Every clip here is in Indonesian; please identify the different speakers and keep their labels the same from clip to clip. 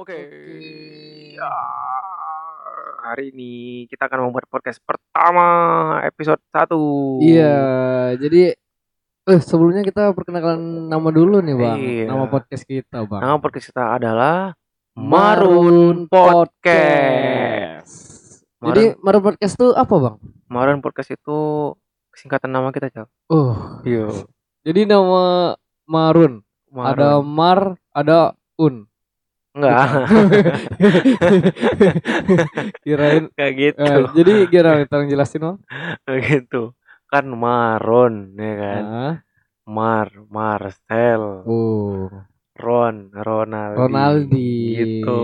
Speaker 1: Oke.
Speaker 2: Oke.
Speaker 1: Ya, hari ini kita akan membuat podcast pertama episode 1.
Speaker 2: Iya, jadi eh sebelumnya kita perkenalkan nama dulu nih, Bang.
Speaker 1: Iya.
Speaker 2: Nama podcast kita, Bang.
Speaker 1: Nama podcast kita adalah
Speaker 2: Marun
Speaker 1: Podcast.
Speaker 2: Jadi Marun Podcast itu apa, Bang?
Speaker 1: Marun Podcast itu singkatan nama kita, Cal.
Speaker 2: Oh,
Speaker 1: Iya.
Speaker 2: jadi nama Marun. Ada Mar, ada Un.
Speaker 1: Enggak
Speaker 2: Kirain
Speaker 1: kayak gitu.
Speaker 2: eh, jadi gimana tolong jelasin, Bang?
Speaker 1: Kayak gitu. Kan Maron ya kan.
Speaker 2: Nah,
Speaker 1: Mar, Marcel,
Speaker 2: oh,
Speaker 1: Ron, Ronaldi.
Speaker 2: Ronaldi.
Speaker 1: Gitu.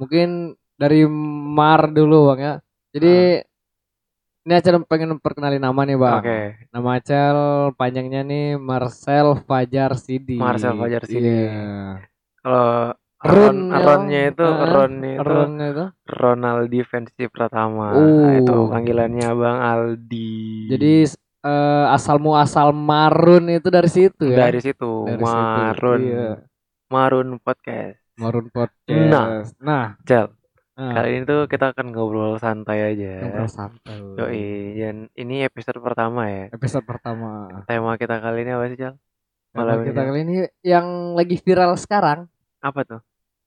Speaker 2: Mungkin dari Mar dulu, Bang ya. Jadi ini acara pengen perkenalin nama nih, Bang.
Speaker 1: Oke.
Speaker 2: Nama Acel panjangnya nih Marcel Fajar Sidi.
Speaker 1: Marcel Fajar Sidi.
Speaker 2: Iya.
Speaker 1: Kalau Ron, Ronnya itu
Speaker 2: Ah,
Speaker 1: Ronnya itu
Speaker 2: Ron itu.
Speaker 1: Ronaldi Fancy Pratama.
Speaker 2: Oh.
Speaker 1: Itu panggilannya Bang Aldi.
Speaker 2: Jadi eh, asal muasal Marun itu dari situ ya.
Speaker 1: dari situ
Speaker 2: Dari situ,
Speaker 1: Marun.
Speaker 2: iya.
Speaker 1: Marun Podcast.
Speaker 2: Marun podcast.
Speaker 1: Nah.
Speaker 2: nah,
Speaker 1: Jal,
Speaker 2: nah,
Speaker 1: kali ini tuh kita akan ngobrol santai aja.
Speaker 2: ngobrol santai.
Speaker 1: Yoi, dan ini episode pertama ya.
Speaker 2: Episode pertama.
Speaker 1: Tema kita kali ini apa sih, Jal?
Speaker 2: Tema kita
Speaker 1: ini.
Speaker 2: kali ini yang lagi viral sekarang
Speaker 1: Apa tuh?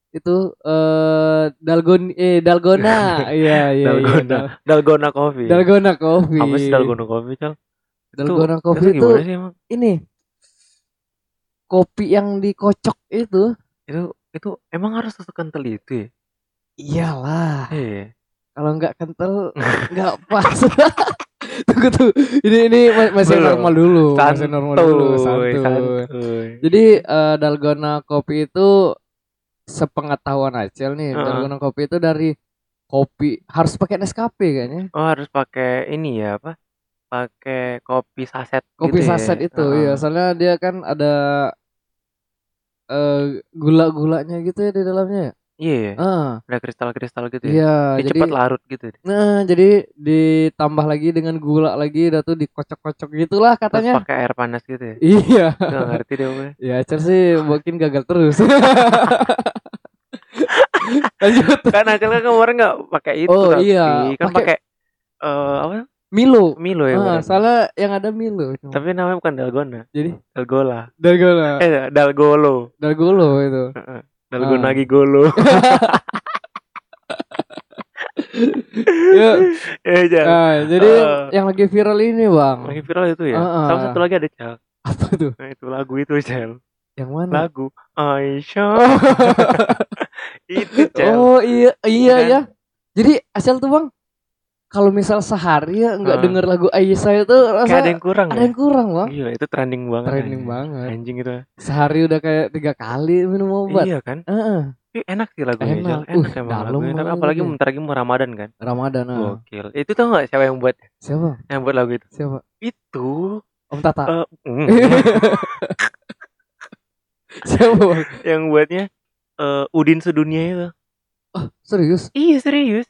Speaker 2: Itu eh Dalgon eh Dalgona. iya iya iya.
Speaker 1: Dalgona.
Speaker 2: Dal-
Speaker 1: Dalgona Coffee.
Speaker 2: Dalgona Coffee.
Speaker 1: Apa sih Dalgona Coffee, Jal?
Speaker 2: Dalgona
Speaker 1: Itu-
Speaker 2: Coffee itu
Speaker 1: gimana sih emang?
Speaker 2: ini kopi yang dikocok itu
Speaker 1: Itu itu emang harus sekental itu ya?
Speaker 2: iyalah
Speaker 1: Iya.
Speaker 2: kalau nggak kental nggak pas tunggu tuh ini ini ma- masih
Speaker 1: Belum.
Speaker 2: normal dulu masih normal dulu
Speaker 1: Santuy,
Speaker 2: santuy.
Speaker 1: santuy.
Speaker 2: jadi eh, dalgona kopi itu sepengetahuan Acel nih
Speaker 1: Heeh.
Speaker 2: dalgona kopi itu dari kopi harus pakai Nescafe kayaknya
Speaker 1: Oh harus pakai ini ya apa? Pakai kopi saset.
Speaker 2: kopi
Speaker 1: gitu ya?
Speaker 2: saset itu
Speaker 1: Heeh.
Speaker 2: ya soalnya dia kan ada eh gula-gulanya gitu ya di dalamnya ya
Speaker 1: Iya, ya?
Speaker 2: ah
Speaker 1: ada kristal-kristal gitu ya.
Speaker 2: iya
Speaker 1: Dia
Speaker 2: jadi
Speaker 1: cepat larut gitu.
Speaker 2: Nah, jadi ditambah lagi dengan gula lagi, udah tuh dikocok-kocok gitulah
Speaker 1: Terus
Speaker 2: katanya.
Speaker 1: pakai air panas gitu ya.
Speaker 2: Iya.
Speaker 1: Gak ngerti deh gue.
Speaker 2: Ya, Acer sih mungkin gagal terus. Lanjut.
Speaker 1: Kan akhirnya kemarin nggak pakai itu.
Speaker 2: Oh,
Speaker 1: tapi.
Speaker 2: iya.
Speaker 1: Kan
Speaker 2: Pakai-
Speaker 1: eh apa?
Speaker 2: Milo.
Speaker 1: Milo ya.
Speaker 2: Ah, salah yang ada Milo.
Speaker 1: Tapi namanya bukan dalgona,
Speaker 2: Jadi
Speaker 1: dalgola.
Speaker 2: dalgona,
Speaker 1: Eh, dalgolo.
Speaker 2: dalgolo itu.
Speaker 1: Heeh. Dalgona
Speaker 2: Ah.
Speaker 1: gigolo.
Speaker 2: Ya,
Speaker 1: jangan.
Speaker 2: nah, jadi
Speaker 1: Eh.
Speaker 2: yang lagi viral ini, Bang.
Speaker 1: Lagi viral itu ya.
Speaker 2: Ah, ah.
Speaker 1: Sama satu lagi ada Cel.
Speaker 2: Apa tuh?
Speaker 1: Nah, itu lagu itu Cel.
Speaker 2: Yang mana?
Speaker 1: Lagu Aisyah. itu Cel.
Speaker 2: Oh, iya iya
Speaker 1: Kan?
Speaker 2: ya. Jadi asal tuh, Bang. Kalau misal sehari ya nggak
Speaker 1: Ah.
Speaker 2: denger lagu Aisyah itu rasa
Speaker 1: Kayak ada yang kurang
Speaker 2: ada
Speaker 1: ya.
Speaker 2: yang kurang, Bang.
Speaker 1: Gila, itu trending banget.
Speaker 2: Trending
Speaker 1: anjing.
Speaker 2: banget.
Speaker 1: Anjing itu.
Speaker 2: Sehari udah kayak tiga kali minum obat.
Speaker 1: Iya kan?
Speaker 2: Heeh,
Speaker 1: Ih, enak sih lagunya.
Speaker 2: Enak.
Speaker 1: Cel. Enak
Speaker 2: Uh,
Speaker 1: emang lagunya. Tapi apalagi
Speaker 2: ya.
Speaker 1: bentar lagi mau Ramadan kan.
Speaker 2: Ramadan. ah.
Speaker 1: Gokil. Itu tau gak siapa yang buat?
Speaker 2: Siapa?
Speaker 1: Yang buat lagu itu?
Speaker 2: Siapa?
Speaker 1: Itu
Speaker 2: Om Tata.
Speaker 1: eh, mm,
Speaker 2: Siapa? Bang?
Speaker 1: yang buatnya eh, Udin sedunia itu.
Speaker 2: Oh, serius?
Speaker 1: Iya serius.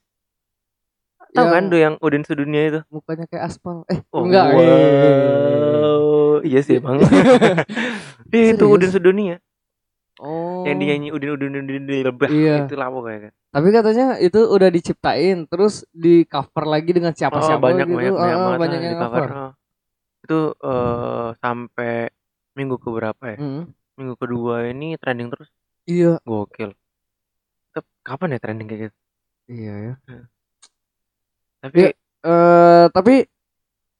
Speaker 1: Tahu
Speaker 2: Yang
Speaker 1: kan tuh yang Udin sedunia itu?
Speaker 2: mukanya kayak aspal. Eh,
Speaker 1: Oh,
Speaker 2: enggak.
Speaker 1: wow.
Speaker 2: eh.
Speaker 1: Iya sih bang. Iya, itu? Udin sedunia.
Speaker 2: Oh.
Speaker 1: Yang dinyanyi Udin Udin Udin Udin lebah.
Speaker 2: Iya.
Speaker 1: Itu lah pokoknya kan.
Speaker 2: Tapi katanya itu udah diciptain terus di cover lagi dengan
Speaker 1: Oh,
Speaker 2: siapa-siapa
Speaker 1: banyak,
Speaker 2: gitu.
Speaker 1: banyak, banyak,
Speaker 2: Ah,
Speaker 1: banget
Speaker 2: banyak
Speaker 1: lah
Speaker 2: yang
Speaker 1: di cover.
Speaker 2: cover.
Speaker 1: Oh. Itu eh, sampai minggu ke berapa ya?
Speaker 2: Mm,
Speaker 1: Minggu kedua ini trending terus.
Speaker 2: Iya.
Speaker 1: Gokil. Kapan ya trending kayak gitu?
Speaker 2: Iya ya.
Speaker 1: Tapi
Speaker 2: Iya. Eh tapi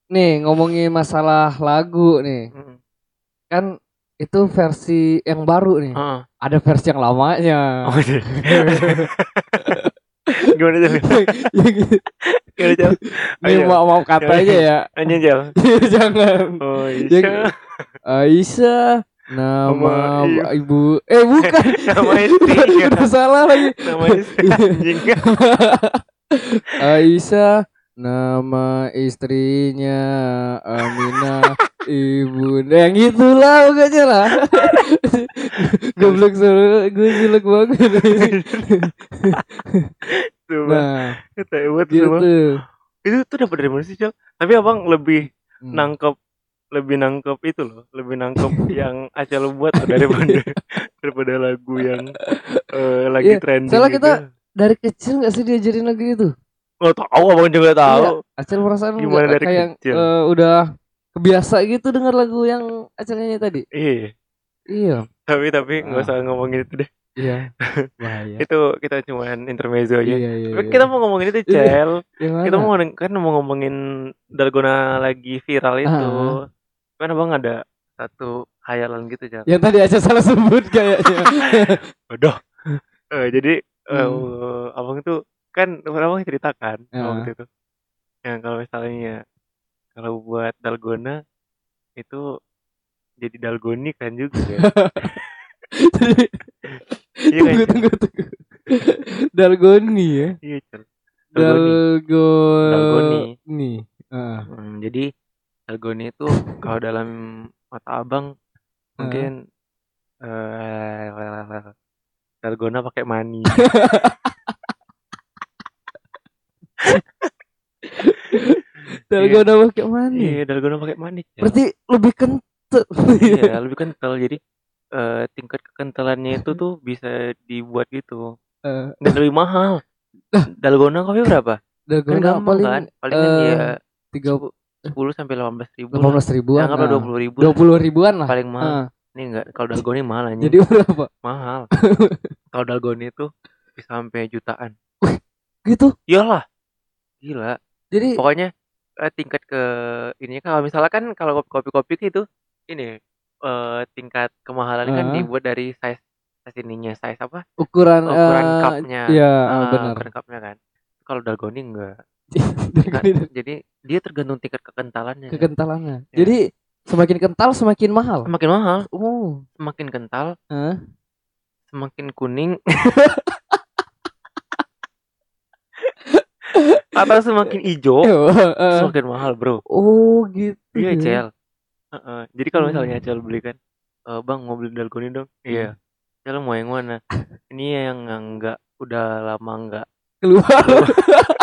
Speaker 2: nih ngomongin masalah lagu nih.
Speaker 1: mm,
Speaker 2: Kan itu versi yang baru nih.
Speaker 1: heeh.
Speaker 2: Ada versi yang lamanya.
Speaker 1: Oh, iya. Gimana?
Speaker 2: Yang gitu.
Speaker 1: Gimana Jal?
Speaker 2: Nih
Speaker 1: Ayo.
Speaker 2: mau mau kata aja ya.
Speaker 1: Anjing.
Speaker 2: Jangan.
Speaker 1: Oh iya.
Speaker 2: Aisyah nama ibu eh bukan
Speaker 1: Nama
Speaker 2: udah salah lagi
Speaker 1: Nama istri.
Speaker 2: Aisyah nama istrinya Aminah ibu yang itulah pokoknya lah goblok suruh gue jelek banget
Speaker 1: Coba.
Speaker 2: nah gitu
Speaker 1: Itu tuh dapat dari mana sih, Jal? Tapi abang lebih
Speaker 2: Hmm.
Speaker 1: nangkep lebih nangkep itu loh, lebih nangkep yang Acel buat daripada daripada lagu yang eh, lagi
Speaker 2: Iya,
Speaker 1: trending
Speaker 2: soalnya
Speaker 1: gitu.
Speaker 2: kita- Dari kecil gak sih diajarin lagu itu?
Speaker 1: nggak tahu abang juga tahu.
Speaker 2: Acel perasaan
Speaker 1: Gimana dari
Speaker 2: kayak
Speaker 1: kecil?
Speaker 2: eh, udah kebiasa gitu dengar lagu yang Acel nyanyi tadi.
Speaker 1: Iya,
Speaker 2: Iya.
Speaker 1: tapi tapi nggak
Speaker 2: Ah.
Speaker 1: usah ngomongin itu deh.
Speaker 2: Iya. Bahaya.
Speaker 1: Itu kita cuman intermezzo aja.
Speaker 2: Iya, iya,
Speaker 1: Tapi
Speaker 2: iya.
Speaker 1: kita mau ngomongin itu,
Speaker 2: Iya.
Speaker 1: Cel.
Speaker 2: Yang
Speaker 1: Kita mau kan mau ngomongin dalgona lagi viral itu.
Speaker 2: Ah.
Speaker 1: Kan abang ada satu khayalan gitu, Cel.
Speaker 2: Yang tadi Acel salah sebut kayaknya.
Speaker 1: Bodoh. Eh, jadi eh,
Speaker 2: Hmm.
Speaker 1: abang itu kan abang ceritakan
Speaker 2: Ya.
Speaker 1: waktu itu. Yang kalau misalnya kalau buat dalgona itu jadi dalgoni kan juga ya. Iya
Speaker 2: tunggu tunggu tunggu. Dalgoni ya.
Speaker 1: Iya. Dalgoni.
Speaker 2: Dalgoni. Ah.
Speaker 1: Hmm, jadi dalgoni itu kalau dalam mata abang mungkin eh dalgona pakai mani.
Speaker 2: Dalgona pakai mana?
Speaker 1: Iya, dalgona pakai mani.
Speaker 2: Berarti lebih kentut.
Speaker 1: Iya, lebih kental. Jadi eh, tingkat kekentalannya itu tuh bisa dibuat gitu.
Speaker 2: Eh,
Speaker 1: Dan lebih mahal. Dalgona kopi berapa? Kan
Speaker 2: Dalgona
Speaker 1: gampang
Speaker 2: paling
Speaker 1: kan? Paling kan
Speaker 2: eh,
Speaker 1: ya
Speaker 2: tiga
Speaker 1: 10 sampai 18 ribu.
Speaker 2: delapan belas ribuan.
Speaker 1: Anggaplah
Speaker 2: nah.
Speaker 1: 20 ribu.
Speaker 2: Dua puluh ribuan lah.
Speaker 1: Paling mahal.
Speaker 2: Ah,
Speaker 1: Ini enggak kalau dalgona mahal anjing.
Speaker 2: jadi berapa?
Speaker 1: mahal. kalau dalgona itu bisa sampai jutaan.
Speaker 2: Gitu.
Speaker 1: Iyalah. Gila.
Speaker 2: Jadi
Speaker 1: Pokoknya eh, tingkat ke ini kalau misalnya kan kalau kopi-kopi itu ini eh, tingkat kemahalan kan
Speaker 2: Ah.
Speaker 1: dibuat dari size size ininya, size apa?
Speaker 2: ukuran
Speaker 1: ukuran
Speaker 2: eh,
Speaker 1: cupnya.
Speaker 2: Iya,
Speaker 1: Ah,
Speaker 2: benar.
Speaker 1: ukuran cupnya kan. Kalau dalgona enggak. Kan, jadi dia tergantung tingkat kekentalannya. kan.
Speaker 2: kekentalannya.
Speaker 1: Ya.
Speaker 2: Jadi semakin kental semakin mahal.
Speaker 1: Semakin mahal,
Speaker 2: Oh.
Speaker 1: semakin kental,
Speaker 2: Hah?
Speaker 1: semakin kuning. Atau semakin hijau,
Speaker 2: Eh,
Speaker 1: semakin mahal, Bro.
Speaker 2: Oh, gitu.
Speaker 1: Iya,
Speaker 2: ya.
Speaker 1: Cel. Heeh. Jadi kalau misalnya
Speaker 2: Hmm.
Speaker 1: Cel beli kan, "Eh, Bang mau beli dalgona dong. Iya. Cel mau yang mana? Ini yang enggak udah lama enggak
Speaker 2: Keluar.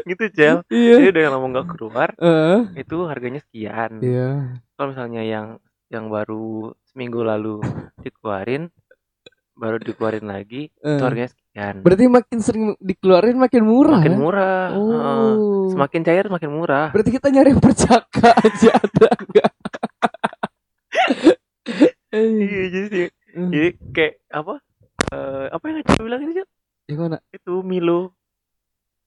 Speaker 1: gitu, Cel.
Speaker 2: Iya.
Speaker 1: Jadi udah lama enggak keluar,
Speaker 2: Heeh.
Speaker 1: itu harganya sekian.
Speaker 2: Iya.
Speaker 1: Kalau misalnya yang yang baru seminggu lalu dikeluarin, baru dikeluarin lagi,
Speaker 2: Eh.
Speaker 1: itu harganya sekian.
Speaker 2: Berarti makin sering dikeluarin makin murah.
Speaker 1: Makin
Speaker 2: ya?
Speaker 1: murah.
Speaker 2: Oh.
Speaker 1: Semakin cair makin murah.
Speaker 2: Berarti kita nyari yang percaka aja ada?
Speaker 1: Iya, jadi sih.
Speaker 2: Hmm.
Speaker 1: Jadi kayak apa? Eh, apa yang Acil bilang ini, Cel?
Speaker 2: Yang mana?
Speaker 1: Itu Milo.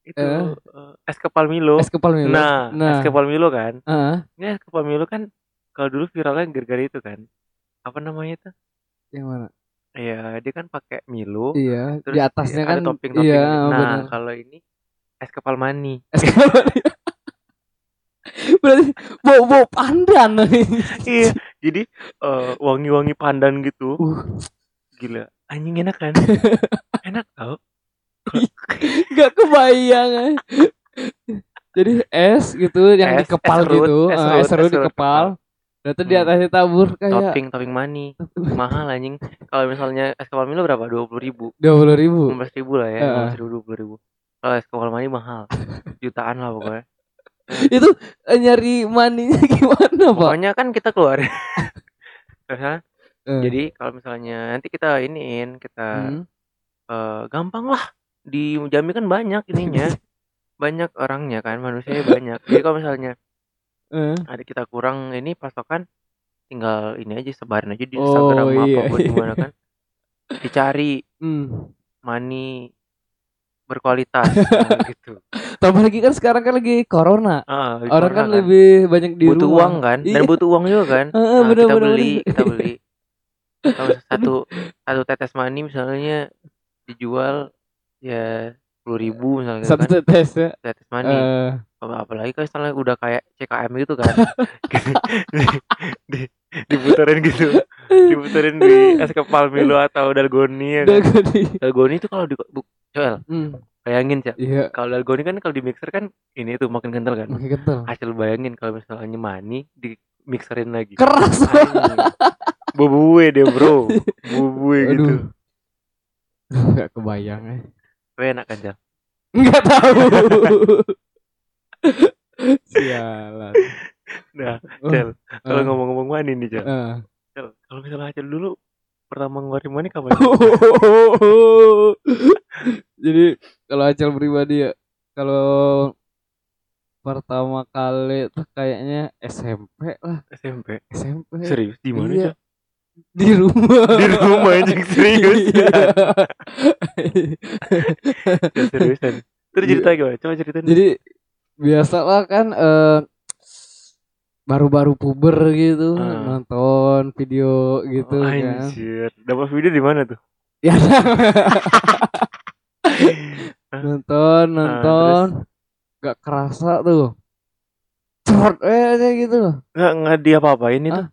Speaker 1: Itu
Speaker 2: eh,
Speaker 1: es kepal Milo.
Speaker 2: Es kepal Milo.
Speaker 1: Nah,
Speaker 2: nah.
Speaker 1: es kepal Milo kan.
Speaker 2: Heeh.
Speaker 1: Ini es kepal Milo kan kalau dulu viralnya gara-gara itu kan. Apa namanya itu?
Speaker 2: Yang mana?
Speaker 1: Iya, dia kan pakai Milo.
Speaker 2: Iya,
Speaker 1: Terus
Speaker 2: di atasnya
Speaker 1: ada
Speaker 2: kan
Speaker 1: topping-topping.
Speaker 2: Iya,
Speaker 1: nah,
Speaker 2: benar.
Speaker 1: kalau ini es kepal mani.
Speaker 2: Es kepal Berarti bau bau pandan.
Speaker 1: iya, jadi eh, wangi-wangi pandan gitu.
Speaker 2: Uh.
Speaker 1: Gila, anjing enak kan? enak tau.
Speaker 2: Gak kebayang. eh. Jadi es gitu yang
Speaker 1: Es-
Speaker 2: dikepal
Speaker 1: es
Speaker 2: gitu,
Speaker 1: es serut,
Speaker 2: es serut dikepal. Dan di
Speaker 1: Hmm.
Speaker 2: atasnya tabur kayak
Speaker 1: Topping topping mani. Mahal anjing. Kalau misalnya es kepal Milo berapa? 20 ribu.
Speaker 2: dua puluh ribu.
Speaker 1: 15 ribu lah ya. 15 ribu, 20 ribu. Kalau es kepal mani mahal. Jutaan lah pokoknya.
Speaker 2: Itu eh, nyari maninya gimana, Pak?
Speaker 1: Pokoknya kan kita keluar.
Speaker 2: Eh,
Speaker 1: Jadi kalau misalnya nanti kita iniin, kita
Speaker 2: hmm.
Speaker 1: eh, gampang lah. Di Jambi kan banyak ininya. banyak orangnya kan, manusianya banyak. Jadi kalau misalnya
Speaker 2: eh.
Speaker 1: ada kita kurang ini pasokan tinggal ini aja sebarin aja di
Speaker 2: Oh,
Speaker 1: Instagram
Speaker 2: iya.
Speaker 1: apa di mana kan. Dicari
Speaker 2: Hmm.
Speaker 1: money berkualitas nah, gitu.
Speaker 2: Tambah lagi kan sekarang kan lagi corona.
Speaker 1: Ah, di
Speaker 2: Orang kan
Speaker 1: corona
Speaker 2: lebih banyak di
Speaker 1: butuh
Speaker 2: rumah.
Speaker 1: uang kan dan
Speaker 2: Iya.
Speaker 1: butuh uang juga kan.
Speaker 2: Heeh,
Speaker 1: Nah,
Speaker 2: bener,
Speaker 1: kita
Speaker 2: bener,
Speaker 1: beli,
Speaker 2: bener.
Speaker 1: kita beli. Kalau satu satu tetes mani misalnya dijual ya sepuluh ribu misalnya
Speaker 2: Satu
Speaker 1: kan
Speaker 2: tetes ya.
Speaker 1: mani.
Speaker 2: Eh,
Speaker 1: Apa- apalagi kalau misalnya udah kayak CKM gitu kan di, di, diputerin gitu diputerin di es kepal Milo atau dalgoni ya kan
Speaker 2: Dalgoni.
Speaker 1: dalgoni itu kalau di bu, Joel
Speaker 2: Hmm.
Speaker 1: bayangin ya
Speaker 2: Iya,
Speaker 1: kalau dalgoni kan kalau di mixer kan ini tuh makin kental kan
Speaker 2: makin kental.
Speaker 1: hasil bayangin kalau misalnya mani di mixerin lagi
Speaker 2: Keras.
Speaker 1: Bubue deh bro bubue gitu
Speaker 2: Aduh. Enggak kebayang ya.
Speaker 1: Tapi enak kan Jal
Speaker 2: Enggak tahu. Sialan.
Speaker 1: Nah,
Speaker 2: Oh,
Speaker 1: Cel, kalau
Speaker 2: eh,
Speaker 1: ngomong-ngomong mani nih, Cel.
Speaker 2: eh.
Speaker 1: Cel, kalau misalnya Acel dulu pertama ngeluarin mani kapan?
Speaker 2: Jadi kalau Acel pribadi ya, kalau pertama kali tuh kayaknya SMP lah,
Speaker 1: SMP.
Speaker 2: SMP.
Speaker 1: Serius di mana,
Speaker 2: Iya.
Speaker 1: Cel?
Speaker 2: Di rumah.
Speaker 1: Di rumah anjing serius.
Speaker 2: Iya.
Speaker 1: Ya, seriusan. Terus cerita gimana? Coba ceritain.
Speaker 2: Jadi biasa lah kan eh, baru-baru puber gitu
Speaker 1: Ah.
Speaker 2: nonton video gitu
Speaker 1: Oh,
Speaker 2: kan.
Speaker 1: Anjir. Dapat video di mana tuh?
Speaker 2: Ya nonton
Speaker 1: Ah,
Speaker 2: nonton gak kerasa tuh. Cerot eh gitu loh.
Speaker 1: Enggak enggak dia apa-apain itu.
Speaker 2: Ah,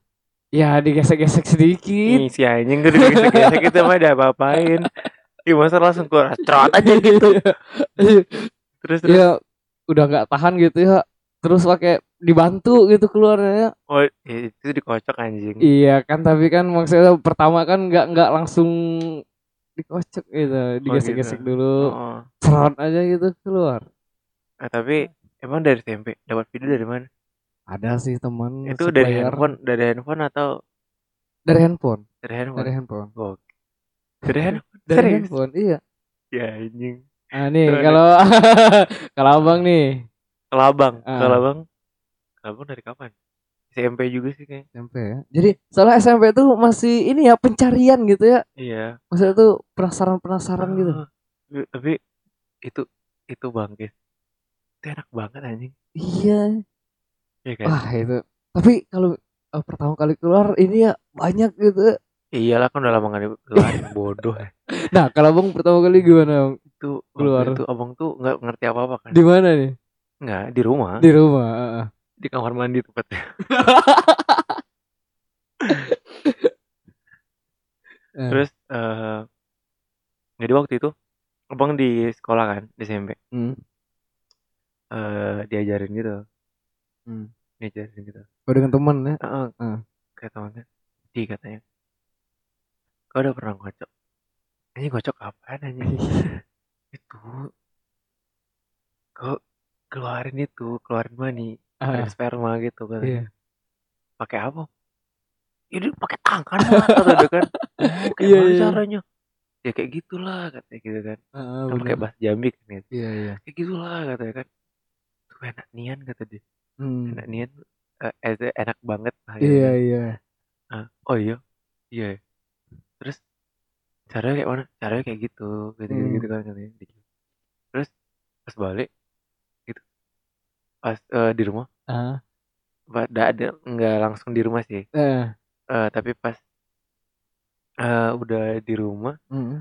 Speaker 2: Ya digesek-gesek sedikit.
Speaker 1: Ih, si anjing gede gesek-gesek itu mah ada apa-apain. Ih, masa langsung keluar cerot aja gitu. Terus terus.
Speaker 2: ya udah nggak tahan gitu ya. Terus pakai dibantu gitu keluarnya.
Speaker 1: Oh, i- itu dikocok anjing.
Speaker 2: Iya kan tapi kan maksudnya pertama kan nggak nggak langsung dikocok gitu, digesek-gesek
Speaker 1: gitu.
Speaker 2: dulu,
Speaker 1: Oh.
Speaker 2: cerot aja gitu keluar.
Speaker 1: Eh, tapi emang dari SMP dapat video dari mana?
Speaker 2: Ada sih teman
Speaker 1: Itu dari
Speaker 2: supplier.
Speaker 1: handphone, dari handphone atau
Speaker 2: dari handphone,
Speaker 1: dari handphone?
Speaker 2: dari handphone,
Speaker 1: Gokil. Dari handphone.
Speaker 2: dari
Speaker 1: Serius?
Speaker 2: handphone, iya.
Speaker 1: Ya anjing.
Speaker 2: Nah nih kalau kalau abang nih
Speaker 1: Kelabang,
Speaker 2: Ah.
Speaker 1: Kelabang. Kelabang dari kapan? SMP juga sih kayaknya.
Speaker 2: SMP ya. Jadi soalnya SMP tuh masih ini ya pencarian gitu ya.
Speaker 1: Iya.
Speaker 2: Maksudnya tuh penasaran-penasaran gitu.
Speaker 1: Ah, tapi- Tapi itu itu bangkit. Itu enak banget anjing.
Speaker 2: Iya.
Speaker 1: Iya kan?
Speaker 2: Wah itu. Tapi kalau eh, pertama kali keluar ini ya banyak gitu.
Speaker 1: Iyalah kan udah lama gak dikeluarin bodoh ya.
Speaker 2: Nah kalau abang pertama kali gimana? Bang?
Speaker 1: Itu
Speaker 2: Keluar.
Speaker 1: itu abang tuh nggak ngerti apa-apa kan.
Speaker 2: Di mana nih?
Speaker 1: Nggak, di rumah.
Speaker 2: Di rumah.
Speaker 1: Di kamar mandi tepatnya.
Speaker 2: Eh,
Speaker 1: Terus eh jadi waktu itu abang di sekolah kan di SMP.
Speaker 2: hmm.
Speaker 1: eh diajarin gitu.
Speaker 2: Hmm.
Speaker 1: Diajarin gitu.
Speaker 2: Oh, dengan teman ya.
Speaker 1: Heeh.
Speaker 2: Hmm.
Speaker 1: Kayak temannya. Di katanya. Kau udah pernah ngocok? Ini ngocok apaan anjing? itu kau keluarin itu, keluarin mani,
Speaker 2: Ah,
Speaker 1: ada sperma gitu kan.
Speaker 2: iya.
Speaker 1: Pakai apa? Ini pakai tangan lah kata kan. Kayak
Speaker 2: Iya,
Speaker 1: mana
Speaker 2: iya.
Speaker 1: caranya? Ya kayak gitulah katanya gitu kan.
Speaker 2: Heeh,
Speaker 1: Kan pakai bahasa Jambi kan gitu.
Speaker 2: Iya iya.
Speaker 1: Kayak gitulah katanya kan. Tuh enak nian kata dia.
Speaker 2: Hmm.
Speaker 1: Enak nian eh, eh, enak banget
Speaker 2: Iya iya.
Speaker 1: Ah, oh iya. Iya. ya. Terus caranya kayak mana? Caranya kayak gitu, gitu gitu,
Speaker 2: Hmm.
Speaker 1: gitu kan katanya. Gitu. Terus pas balik gitu. Pas eh, di rumah,
Speaker 2: Ah.
Speaker 1: pada ada nggak langsung di rumah sih.
Speaker 2: Eh.
Speaker 1: Eh, tapi pas eh, udah di rumah,
Speaker 2: hmm.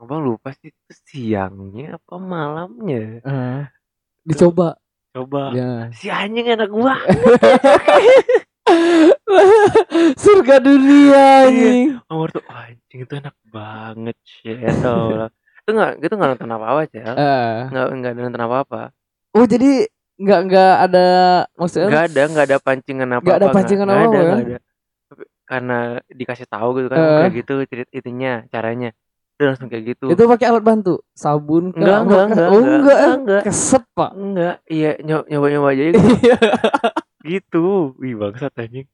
Speaker 1: abang lupa sih itu siangnya apa malamnya.
Speaker 2: Ah. Dicoba.
Speaker 1: Coba
Speaker 2: Ya.
Speaker 1: si anjing enak banget.
Speaker 2: Surga dunia
Speaker 1: Iya.
Speaker 2: anjing.
Speaker 1: Amor tuh "Wah, anjing itu enak banget shit Allah. Itu nggak, itu nggak nonton apa-apa cel.
Speaker 2: Eh.
Speaker 1: Nggak nggak ada nonton apa-apa.
Speaker 2: Oh jadi nggak nggak ada maksudnya
Speaker 1: Nggak ada, nggak ada pancingan apa-apa.
Speaker 2: Nggak ada pancingan
Speaker 1: nggak
Speaker 2: apa-apa
Speaker 1: ada,
Speaker 2: ya?
Speaker 1: nggak ada. Tapi Karena dikasih tahu gitu kan,
Speaker 2: Eh.
Speaker 1: kayak gitu cerit itunya, caranya. Udah langsung kayak gitu.
Speaker 2: itu pakai alat bantu sabun kah?
Speaker 1: Enggak, enggak,
Speaker 2: oh
Speaker 1: enggak,
Speaker 2: enggak,
Speaker 1: enggak, enggak.
Speaker 2: keset pak
Speaker 1: Enggak, iya nyoba nyoba, nyoba aja gitu.
Speaker 2: Iya.
Speaker 1: gitu. Wih bangsat anjing.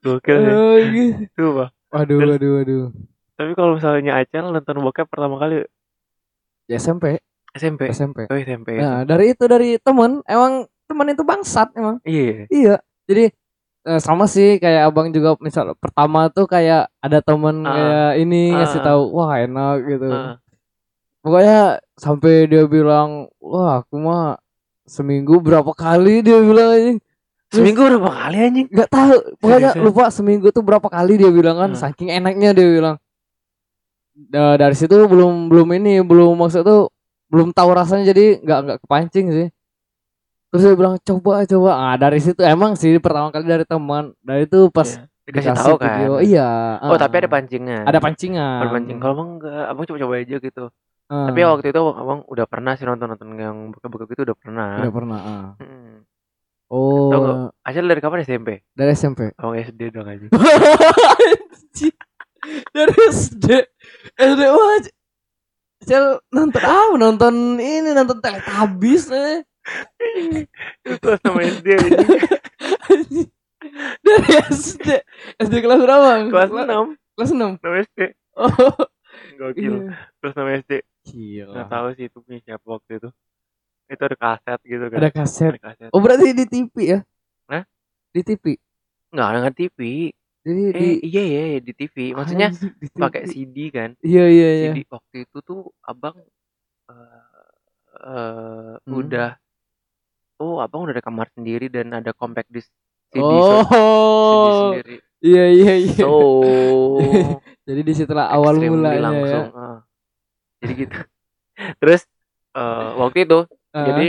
Speaker 1: Gokil.
Speaker 2: Oh, gitu.
Speaker 1: Itu pak.
Speaker 2: waduh
Speaker 1: Terus-
Speaker 2: waduh waduh
Speaker 1: Tapi kalau misalnya Acel nonton bokep pertama kali
Speaker 2: ya SMP
Speaker 1: SMP.
Speaker 2: SMP
Speaker 1: Oh SMP
Speaker 2: nah dari itu dari temen emang temen itu bangsat emang
Speaker 1: Iya.
Speaker 2: iya jadi eh, sama sih kayak abang juga misal pertama tuh kayak ada temen
Speaker 1: Ah.
Speaker 2: kayak ini
Speaker 1: Ah,
Speaker 2: ngasih
Speaker 1: ah.
Speaker 2: tahu wah enak gitu
Speaker 1: Ah.
Speaker 2: pokoknya sampai dia bilang wah aku mah seminggu berapa kali dia bilang anjing
Speaker 1: Seminggu berapa kali anjing?
Speaker 2: nggak tahu pokoknya
Speaker 1: Seriusan?
Speaker 2: lupa seminggu tuh berapa kali dia bilang kan
Speaker 1: Hmm.
Speaker 2: saking enaknya dia bilang Da- dari situ belum belum ini belum maksud tuh belum tahu rasanya jadi nggak nggak kepancing sih terus dia bilang coba coba ah dari situ emang sih pertama kali dari teman dari itu pas
Speaker 1: Iya. Dikasih tahu kan.
Speaker 2: video iya
Speaker 1: Oh,
Speaker 2: ah.
Speaker 1: tapi ada pancingan.
Speaker 2: ada pancingan
Speaker 1: Ada pancing. Kalau emang enggak, abang coba-coba aja gitu.
Speaker 2: Ah,
Speaker 1: Tapi waktu itu abang udah pernah sih nonton-nonton yang buka-buka gitu udah pernah.
Speaker 2: udah pernah ah.
Speaker 1: Hmm.
Speaker 2: oh?
Speaker 1: Acel dari kapan SMP?
Speaker 2: dari SMP
Speaker 1: Abang SD dong aja.
Speaker 2: Dari SD SD wah Cel nonton ah nonton ini nonton Teletubbies eh
Speaker 1: itu 6 SD ini
Speaker 2: Dari SD. SD kelas berapa?
Speaker 1: kelas 6
Speaker 2: Kelas 6.
Speaker 1: 6 SD
Speaker 2: Oh.
Speaker 1: gokil
Speaker 2: Iya.
Speaker 1: kelas 6 SD
Speaker 2: Gila.
Speaker 1: nggak tahu sih itu punya siapa waktu itu itu ada kaset gitu kan
Speaker 2: Ada kaset.
Speaker 1: Ada kaset
Speaker 2: Oh berarti di TV ya?
Speaker 1: Hah?
Speaker 2: Di TV.
Speaker 1: nggak ada TV
Speaker 2: Jadi
Speaker 1: eh
Speaker 2: di
Speaker 1: iya iya iya, di TV maksudnya
Speaker 2: di TV.
Speaker 1: pakai CD kan
Speaker 2: Iya iya iya.
Speaker 1: CD waktu itu tuh abang eh eh,
Speaker 2: Hmm.
Speaker 1: udah oh abang udah ada kamar sendiri dan ada compact disc CD, so- CD
Speaker 2: Oh.
Speaker 1: sendiri
Speaker 2: Iya iya iya.
Speaker 1: so
Speaker 2: Jadi di situlah awal mulanya
Speaker 1: langsung
Speaker 2: ya.
Speaker 1: ah. jadi gitu terus eh, waktu itu
Speaker 2: Ah.
Speaker 1: jadi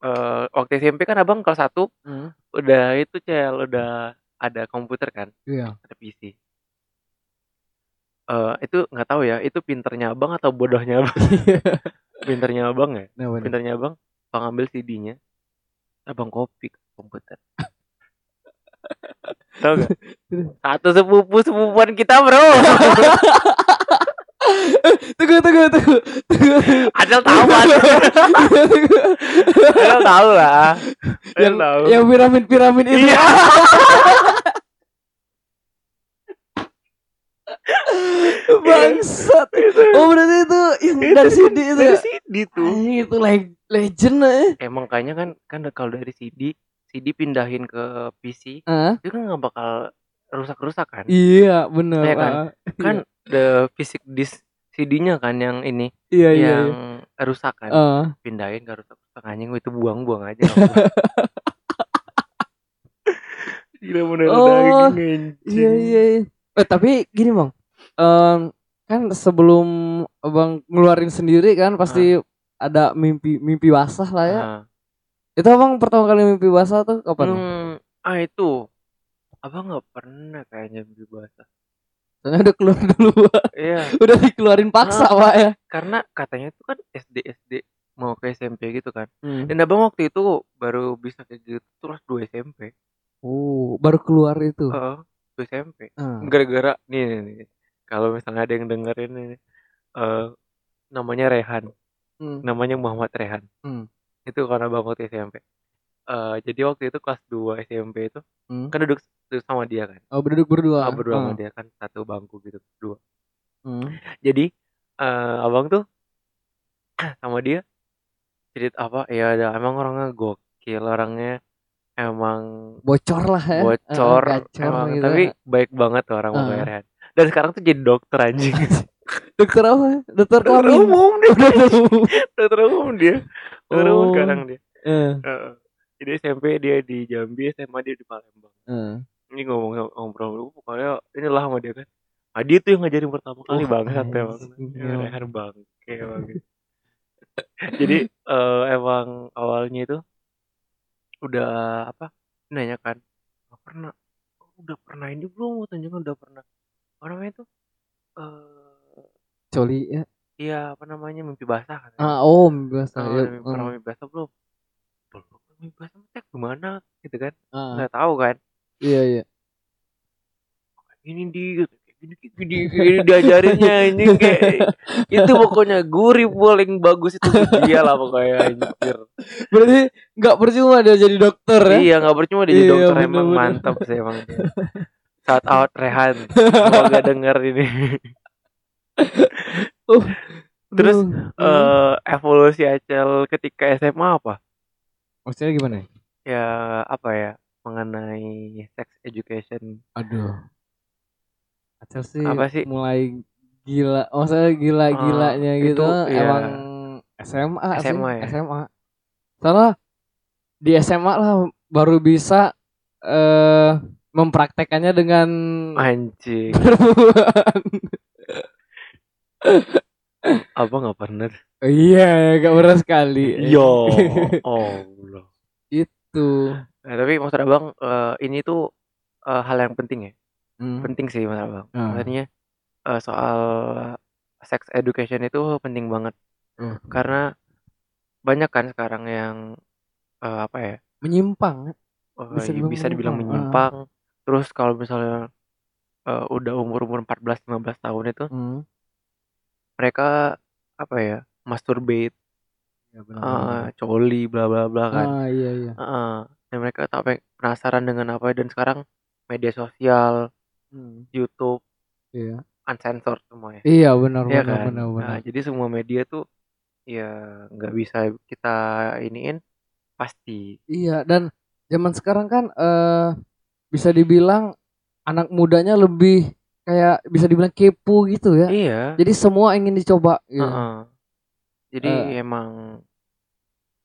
Speaker 1: eh, waktu SMP kan abang kelas 1
Speaker 2: Hmm.
Speaker 1: udah itu cel udah ada komputer kan
Speaker 2: Iya.
Speaker 1: ada PC eh itu nggak tahu ya itu pinternya abang atau bodohnya abang pinternya abang ya
Speaker 2: Nah, bener.
Speaker 1: pinternya abang abang ambil CD-nya abang ke komputer tahu gak satu sepupu sepupuan kita bro
Speaker 2: Tunggu tunggu tunggu.
Speaker 1: Adel tahu kan. Adel tahu lah
Speaker 2: yang
Speaker 1: tahu
Speaker 2: yang piramid piramid itu.
Speaker 1: Iya.
Speaker 2: Bangsat. Oh berarti itu yang dari CD itu
Speaker 1: dari
Speaker 2: ya?
Speaker 1: CD tuh
Speaker 2: Anjing, itu le- legend eh.
Speaker 1: emang kayaknya kan kan kalau dari CD CD pindahin ke PC
Speaker 2: Ah,
Speaker 1: itu kan nggak bakal rusak-rusak kan
Speaker 2: iya bener.
Speaker 1: Iya kan?
Speaker 2: ah.
Speaker 1: kan the physic disk CD-nya kan yang ini
Speaker 2: Iya iya.
Speaker 1: yang
Speaker 2: iya.
Speaker 1: rusak kan
Speaker 2: Ah.
Speaker 1: pindahin ke rusak-rusak anjing itu buang-buang aja gila bener
Speaker 2: Oh,
Speaker 1: daging
Speaker 2: Iya iya. iya. Eh tapi gini bang, Em, kan sebelum abang ngeluarin sendiri kan pasti ada mimpi mimpi basah lah ya.
Speaker 1: Ah.
Speaker 2: Itu abang pertama kali mimpi basah tuh kapan?
Speaker 1: Hmm, ah itu abang nggak pernah kayaknya mimpi basah
Speaker 2: Soalnya udah keluar dulu,
Speaker 1: iya
Speaker 2: udah dikeluarin paksa pak ya.
Speaker 1: karena katanya itu kan SD SD mau ke SMP gitu kan
Speaker 2: Hmm.
Speaker 1: dan abang waktu itu baru bisa kayak gitu terus dua SMP
Speaker 2: Oh baru keluar itu.
Speaker 1: Heeh, dua SMP
Speaker 2: Ah.
Speaker 1: gara-gara nih, nih, nih. kalau misalnya ada yang dengerin ini eh namanya Rehan
Speaker 2: Hmm.
Speaker 1: namanya Muhammad Rehan
Speaker 2: Hmm.
Speaker 1: itu karena bang waktu SMP Eh jadi waktu itu kelas 2 SMP itu
Speaker 2: Hmm.
Speaker 1: kan duduk, duduk sama dia kan
Speaker 2: Oh berduduk berdua.
Speaker 1: Ah, berdua sama
Speaker 2: Ah.
Speaker 1: dia kan satu bangku gitu berdua
Speaker 2: Hmm.
Speaker 1: jadi eh abang tuh sama dia cerita apa ya ada emang orangnya gokil orangnya emang
Speaker 2: Bocor lah ya.
Speaker 1: bocor
Speaker 2: Ah, gacor
Speaker 1: emang
Speaker 2: gitu.
Speaker 1: tapi baik banget tuh orang. Bang Rehan dan sekarang tuh jadi dokter anjing
Speaker 2: Dokter apa? Dokter
Speaker 1: dokter umum dia.
Speaker 2: Dokter umum.
Speaker 1: dokter umum dia. Dokter umum
Speaker 2: Oh.
Speaker 1: sekarang dia.
Speaker 2: Eh,
Speaker 1: Heeh. jadi SMP dia di Jambi SMA dia di Palembang.
Speaker 2: Eh.
Speaker 1: ini ngomong ngobrol pokoknya inilah sama dia kan. Adi tuh yang ngajarin pertama kali
Speaker 2: Wah,
Speaker 1: banget emang.
Speaker 2: anjing,
Speaker 1: ya,
Speaker 2: ya.
Speaker 1: Rehan bangke emang jadi eh, emang awalnya itu udah apa? Nanya kan "Oh, pernah oh, udah pernah ini belum? Tunjukkan udah pernah. Apa namanya itu? eh
Speaker 2: Coli ya.
Speaker 1: iya apa namanya mimpi basah kan
Speaker 2: Ah, oh, biasa.
Speaker 1: Oh,
Speaker 2: ya.
Speaker 1: udah mimpi, pernah mimpi basah belum belum mimpi basah cek gimana gitu kan
Speaker 2: Ah,
Speaker 1: nggak tahu kan
Speaker 2: iya iya.
Speaker 1: ini di gini gini, gini diajarinnya ini kayak itu pokoknya gurih paling bagus itu dia lah pokoknya anjir
Speaker 2: Berarti nggak percuma dia jadi dokter ya?
Speaker 1: iya nggak percuma dia jadi
Speaker 2: Iya,
Speaker 1: dokter emang mantap sih emang shout out Rehan semoga denger ini
Speaker 2: Uh,
Speaker 1: Terus, eh evolusi Acel ketika SMA apa
Speaker 2: maksudnya gimana?
Speaker 1: ya apa ya mengenai sex education
Speaker 2: Aduh. Acel sih,
Speaker 1: Apa sih?
Speaker 2: mulai gila, maksudnya gila-gilanya
Speaker 1: Ah,
Speaker 2: gitu
Speaker 1: itu, iya.
Speaker 2: emang SMA, sih,
Speaker 1: SMA ya?
Speaker 2: SMA. Soalnya di SMA lah baru bisa eh mempraktekannya dengan
Speaker 1: anjing. apa nggak pernah
Speaker 2: Iya, gak pernah sekali.
Speaker 1: yo Allah
Speaker 2: Tuh.
Speaker 1: Nah, tapi maksud abang eh, ini tuh eh, hal yang penting ya
Speaker 2: Hmm.
Speaker 1: penting sih maksud abang
Speaker 2: Ah.
Speaker 1: maksudnya eh, soal sex education itu penting banget
Speaker 2: Hmm.
Speaker 1: karena banyak kan sekarang yang eh, apa ya
Speaker 2: Menyimpang.
Speaker 1: eh,
Speaker 2: Bisa
Speaker 1: ya
Speaker 2: dibilang
Speaker 1: bisa dibilang
Speaker 2: menyimpang,
Speaker 1: menyimpang terus kalau misalnya eh, udah umur umur 14-15 tahun itu
Speaker 2: Hmm.
Speaker 1: Mereka apa ya masturbate
Speaker 2: Ya, benar, benar.
Speaker 1: coli bla bla bla kan
Speaker 2: Ah, iya iya.
Speaker 1: Heeh. dan mereka tak penasaran dengan apa dan sekarang media sosial
Speaker 2: Hmm,
Speaker 1: YouTube
Speaker 2: Iya.
Speaker 1: uncensored semua ya
Speaker 2: Iya, benar
Speaker 1: Iya
Speaker 2: benar
Speaker 1: kan
Speaker 2: benar
Speaker 1: Nah,
Speaker 2: benar.
Speaker 1: jadi semua media tuh ya nggak bisa kita iniin pasti
Speaker 2: Iya, dan zaman sekarang kan eh bisa dibilang anak mudanya lebih kayak bisa dibilang kepo gitu ya.
Speaker 1: iya
Speaker 2: Jadi semua ingin dicoba gitu.
Speaker 1: Heeh. jadi
Speaker 2: Eh.
Speaker 1: emang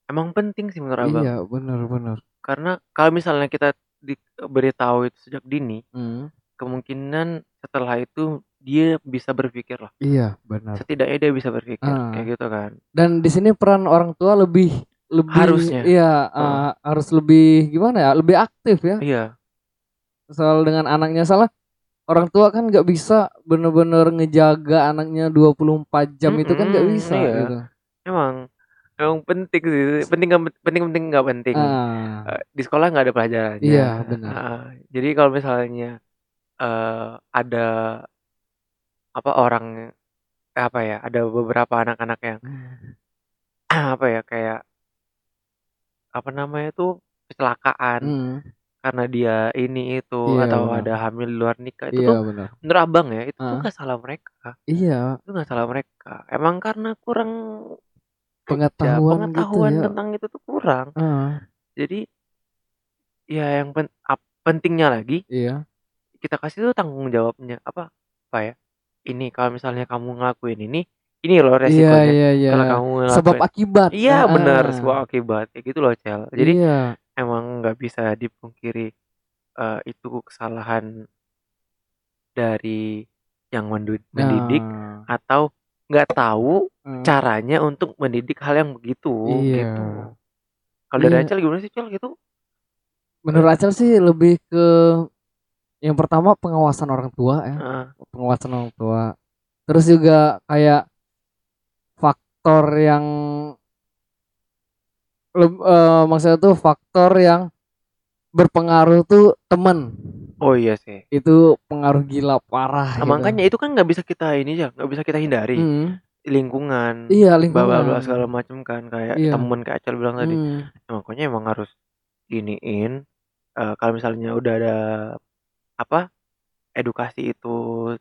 Speaker 1: emang penting sih menurut abang
Speaker 2: Iya, benar benar.
Speaker 1: karena kalau misalnya kita diberitahu itu sejak dini
Speaker 2: Hmm,
Speaker 1: kemungkinan setelah itu dia bisa berpikir lah
Speaker 2: Iya, benar.
Speaker 1: setidaknya dia bisa berpikir
Speaker 2: Ah.
Speaker 1: kayak gitu kan
Speaker 2: Dan di sini peran orang tua lebih lebih
Speaker 1: Harusnya.
Speaker 2: iya
Speaker 1: Heeh.
Speaker 2: eh, harus lebih gimana ya? Lebih aktif ya.
Speaker 1: iya
Speaker 2: Soal dengan anaknya salah orang tua kan nggak bisa bener-bener ngejaga anaknya 24 jam itu kan nggak bisa
Speaker 1: iya.
Speaker 2: gitu.
Speaker 1: emang emang penting sih penting penting penting nggak penting Eh, di sekolah nggak ada pelajarannya
Speaker 2: Iya, benar.
Speaker 1: Ah, jadi kalau misalnya eh ada apa orang apa ya ada beberapa anak-anak yang apa ya kayak apa namanya tuh kecelakaan
Speaker 2: Hmm,
Speaker 1: karena dia ini itu
Speaker 2: Iya,
Speaker 1: atau
Speaker 2: benar.
Speaker 1: ada hamil di luar nikah itu
Speaker 2: iya
Speaker 1: tuh
Speaker 2: benar.
Speaker 1: menurut abang ya itu tuh
Speaker 2: Ah.
Speaker 1: nggak salah mereka
Speaker 2: Iya,
Speaker 1: itu nggak salah mereka emang karena kurang
Speaker 2: pengetahuan,
Speaker 1: pengetahuan
Speaker 2: gitu ya.
Speaker 1: tentang itu tuh kurang
Speaker 2: Ah,
Speaker 1: jadi ya yang pen- ap- pentingnya lagi
Speaker 2: iya.
Speaker 1: kita kasih tuh tanggung jawabnya apa apa ya ini kalau misalnya kamu ngelakuin ini ini loh
Speaker 2: Iya,
Speaker 1: resikonya
Speaker 2: iya, iya.
Speaker 1: kalau kamu
Speaker 2: Sebab
Speaker 1: ngelakuin
Speaker 2: akibat.
Speaker 1: iya
Speaker 2: Ah,
Speaker 1: benar sebuah akibat kayak gitu loh cel jadi
Speaker 2: iya,
Speaker 1: emang nggak bisa dipungkiri eh, itu kesalahan dari yang mendidik
Speaker 2: Nah,
Speaker 1: atau nggak tahu
Speaker 2: hmm,
Speaker 1: caranya untuk mendidik hal yang begitu
Speaker 2: Iya.
Speaker 1: gitu kalau dari
Speaker 2: Iya.
Speaker 1: Acel gimana sih cel gitu
Speaker 2: menurut Acel sih lebih ke yang pertama pengawasan orang tua ya.
Speaker 1: Heeh.
Speaker 2: pengawasan orang tua. Terus juga kayak faktor yang eh, maksudnya tuh faktor yang berpengaruh tuh temen.
Speaker 1: Oh iya sih.
Speaker 2: Itu pengaruh gila parah
Speaker 1: Nah,
Speaker 2: gitu.
Speaker 1: makanya itu kan nggak bisa kita ini ya nggak bisa kita hindari.
Speaker 2: Hmm,
Speaker 1: lingkungan
Speaker 2: iya
Speaker 1: bla
Speaker 2: lingkungan.
Speaker 1: segala macam kan. Kayak
Speaker 2: Iya.
Speaker 1: temen kayak Acel bilang tadi.
Speaker 2: Hmm,
Speaker 1: Ya, makanya emang harus iniin eh, kalau misalnya udah ada apa edukasi itu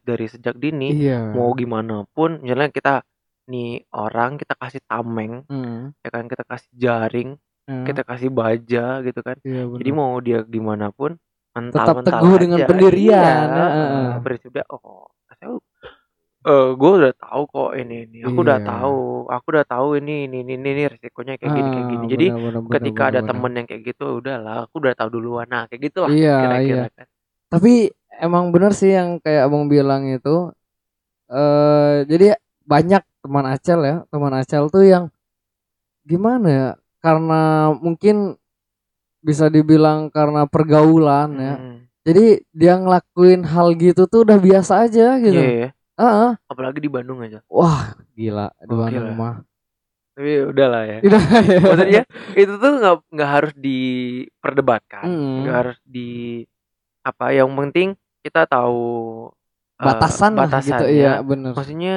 Speaker 1: dari sejak dini
Speaker 2: iya.
Speaker 1: mau gimana pun misalnya kita nih orang kita kasih tameng
Speaker 2: Hmm,
Speaker 1: ya kan kita kasih jaring
Speaker 2: hmm,
Speaker 1: kita kasih baja gitu kan
Speaker 2: iya
Speaker 1: jadi mau dia gimana pun mental
Speaker 2: Tetap
Speaker 1: mental
Speaker 2: teguh dengan pendirian,
Speaker 1: iya,
Speaker 2: heeh.
Speaker 1: eh, prinsip dia oh saya eh gue udah tahu kok ini ini aku udah
Speaker 2: Iya.
Speaker 1: tahu aku udah tahu ini ini ini ini, ini resikonya kayak gini kayak
Speaker 2: Ah,
Speaker 1: gini jadi
Speaker 2: benar, benar, benar,
Speaker 1: ketika
Speaker 2: benar,
Speaker 1: ada
Speaker 2: benar.
Speaker 1: temen yang kayak gitu udahlah aku udah tahu duluan nah kayak gitulah
Speaker 2: Iya,
Speaker 1: kira-kira
Speaker 2: iya.
Speaker 1: kan
Speaker 2: Tapi emang bener sih yang kayak abang bilang itu. eh jadi banyak teman Acel ya, teman Acel tuh yang gimana ya? Karena mungkin bisa dibilang karena pergaulan ya.
Speaker 1: Hmm,
Speaker 2: Jadi dia ngelakuin hal gitu tuh udah biasa aja gitu.
Speaker 1: iya ya
Speaker 2: Heeh.
Speaker 1: apalagi di Bandung aja
Speaker 2: Wah, gila dua
Speaker 1: Gokil ya.
Speaker 2: rumah.
Speaker 1: tapi udahlah ya
Speaker 2: Udah, ya.
Speaker 1: maksudnya itu tuh nggak nggak harus diperdebatkan
Speaker 2: Mm.
Speaker 1: nggak harus di apa yang penting kita tahu eh,
Speaker 2: batasan lah gitu
Speaker 1: batasannya.
Speaker 2: iya bener.
Speaker 1: maksudnya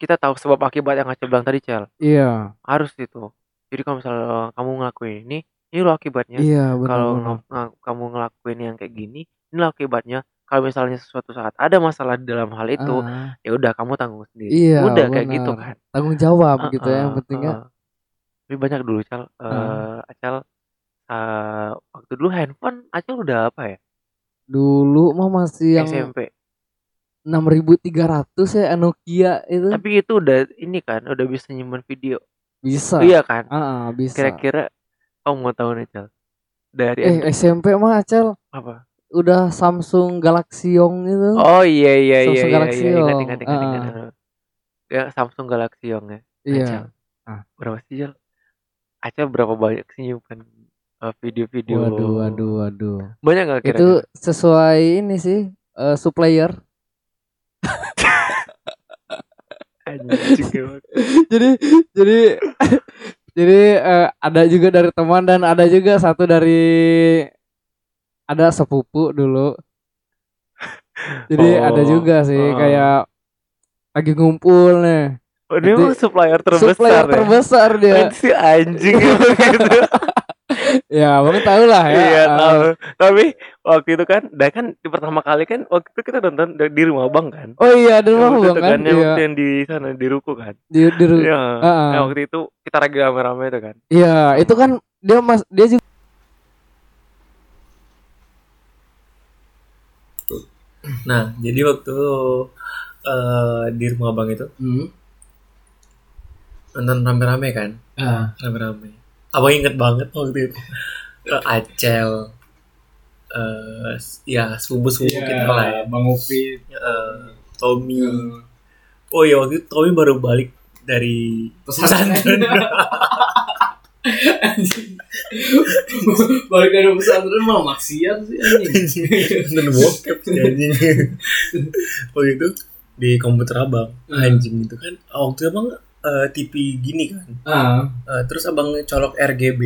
Speaker 1: kita tahu sebab akibat yang Aceh bilang tadi cel
Speaker 2: Iya,
Speaker 1: harus itu jadi kalau misalnya kamu ngelakuin ini ini lo akibatnya
Speaker 2: iya bener
Speaker 1: kalau
Speaker 2: bener.
Speaker 1: kamu ngelakuin yang kayak gini ini lo akibatnya kalau misalnya suatu saat ada masalah di dalam hal itu
Speaker 2: Ah,
Speaker 1: ya udah kamu tanggung sendiri
Speaker 2: Iya,
Speaker 1: udah kayak
Speaker 2: benar.
Speaker 1: gitu kan
Speaker 2: tanggung jawab gitu ya yang pentingnya.
Speaker 1: heeh. Tapi banyak dulu Cal, eh
Speaker 2: Ah.
Speaker 1: Acal eh, waktu dulu handphone Acal udah apa ya?
Speaker 2: Dulu mah masih yang
Speaker 1: SMP.
Speaker 2: 6300 ya Nokia itu
Speaker 1: Tapi itu udah ini kan, udah bisa nyimpan video.
Speaker 2: bisa.
Speaker 1: Iya kan?
Speaker 2: Ah, bisa.
Speaker 1: Kira-kira kamu mau tahu nih Cal? Dari
Speaker 2: eh
Speaker 1: Android
Speaker 2: SMP mah Acel
Speaker 1: apa?
Speaker 2: udah Samsung Galaxion itu.
Speaker 1: Oh iya iya iya
Speaker 2: Samsung
Speaker 1: iya,
Speaker 2: Galaxy
Speaker 1: iya. ingat
Speaker 2: Young.
Speaker 1: ingat ingat ingat.
Speaker 2: Ah.
Speaker 1: Ya Samsung Galaxy Young ya.
Speaker 2: iya.
Speaker 1: Acel.
Speaker 2: Ah.
Speaker 1: Berapa sih Cal? Acel berapa banyak sih nyimpan eh, video-video?
Speaker 2: Waduh, waduh, waduh.
Speaker 1: Banyak gak kira-kira?
Speaker 2: Itu sesuai ini sih eh, supplier. Jadi jadi jadi eh, ada juga dari teman dan ada juga satu dari ada sepupu dulu jadi
Speaker 1: Oh,
Speaker 2: ada juga sih
Speaker 1: oh.
Speaker 2: kayak lagi ngumpul nih
Speaker 1: Oh, dia
Speaker 2: Nanti
Speaker 1: mah supplier terbesar
Speaker 2: supplier
Speaker 1: ya.
Speaker 2: terbesar dia
Speaker 1: si anjing gitu.
Speaker 2: ya abang tahu lah ya
Speaker 1: Iya
Speaker 2: Ah,
Speaker 1: tahu. Tapi waktu itu kan, dah kan di pertama kali kan waktu itu kita nonton di rumah bang kan.
Speaker 2: oh iya di rumah bang
Speaker 1: itu
Speaker 2: kan
Speaker 1: yang
Speaker 2: iya
Speaker 1: waktu yang di sana di ruko kan.
Speaker 2: di, di ru-
Speaker 1: Iya. Yang waktu itu kita lagi rame-rame itu kan.
Speaker 2: iya itu kan dia mas dia juga
Speaker 3: Nah, jadi waktu eh di rumah abang itu
Speaker 2: Hmm.
Speaker 3: nonton rame-rame kan, rame-rame. Abang inget banget waktu itu. Eh, Acel, eh ya sepupu-sepupu kita lah ya.
Speaker 2: bang Upi
Speaker 3: Eh, Tommy. Oh iya waktu itu Tommy baru balik dari pesantren.
Speaker 2: balik dari pesantren malah maksiat sih anjing
Speaker 3: Nonton bokep sih anjing. Waktu itu di komputer abang
Speaker 2: Hmm.
Speaker 3: anjing itu kan waktu itu abang eh, TV gini kan.
Speaker 2: Ah.
Speaker 3: Eh, terus abang colok RGB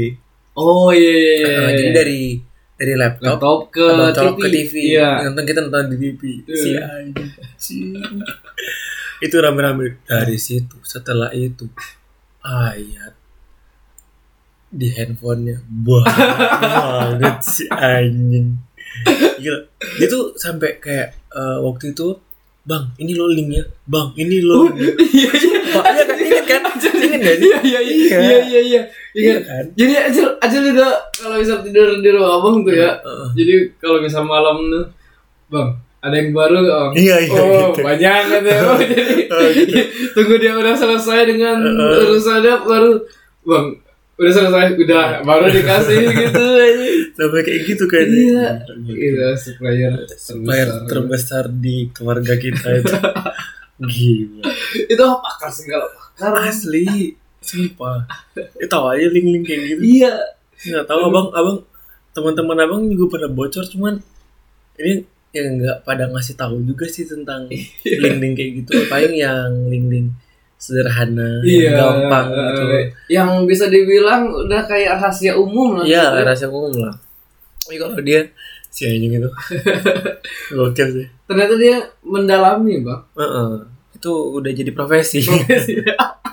Speaker 2: oh iya iya, iya, iya.
Speaker 3: jadi dari dari laptop
Speaker 2: laptop ke
Speaker 3: abang colok
Speaker 2: TV.
Speaker 3: ke TV
Speaker 2: iya.
Speaker 3: Nonton kita nonton di TV
Speaker 2: Iya.
Speaker 3: si anjing itu rame-rame. Dari situ setelah itu ayat di handphonenya. Banget si anjing. Gila. Dia tuh sampai kayak eh, waktu itu bang ini lo linknya. Bang ini lo linknya."
Speaker 2: iya. Iya
Speaker 3: iya kan? inget kan inget sih?
Speaker 2: Iya iya iya. Iya. Iya iya
Speaker 3: iya. Kan?
Speaker 2: Jadi Acil Acil juga kalau misal tidur di rumah abang tuh ya
Speaker 3: Heeh.
Speaker 2: jadi kalau misal malam tuh bang ada yang baru bang?
Speaker 3: Iya iya
Speaker 2: oh
Speaker 3: gitu.
Speaker 2: banyak kan Oh, jadi
Speaker 3: gitu.
Speaker 2: tunggu dia udah selesai dengan
Speaker 3: Heeh.
Speaker 2: urusannya baru bang udah selesai udah baru dikasih gitu aja
Speaker 3: sampai kayak gitu kan.
Speaker 2: Iya. Iya, supplier
Speaker 3: supplier
Speaker 2: terbesar.
Speaker 3: di keluarga kita itu. Gila.
Speaker 2: Itu pakar segala pakar.
Speaker 3: asli. Sumpah. Itu tahu aja link-link kayak gitu.
Speaker 2: Iya.
Speaker 3: nggak tahu abang abang teman-teman abang juga pada bocor cuman ini yang nggak pada ngasih tahu juga sih tentang link-link kayak gitu. Paling yang link-link sederhana
Speaker 2: Iya.
Speaker 3: yang gampang gitu
Speaker 2: eh, Yang bisa dibilang udah kayak rahasia umum lah.
Speaker 3: Iya, rahasia umum lah. Tapi kalau dia si anjing itu gokil sih.
Speaker 2: Ternyata dia mendalami, Bang.
Speaker 3: Heeh. Itu udah jadi profesi.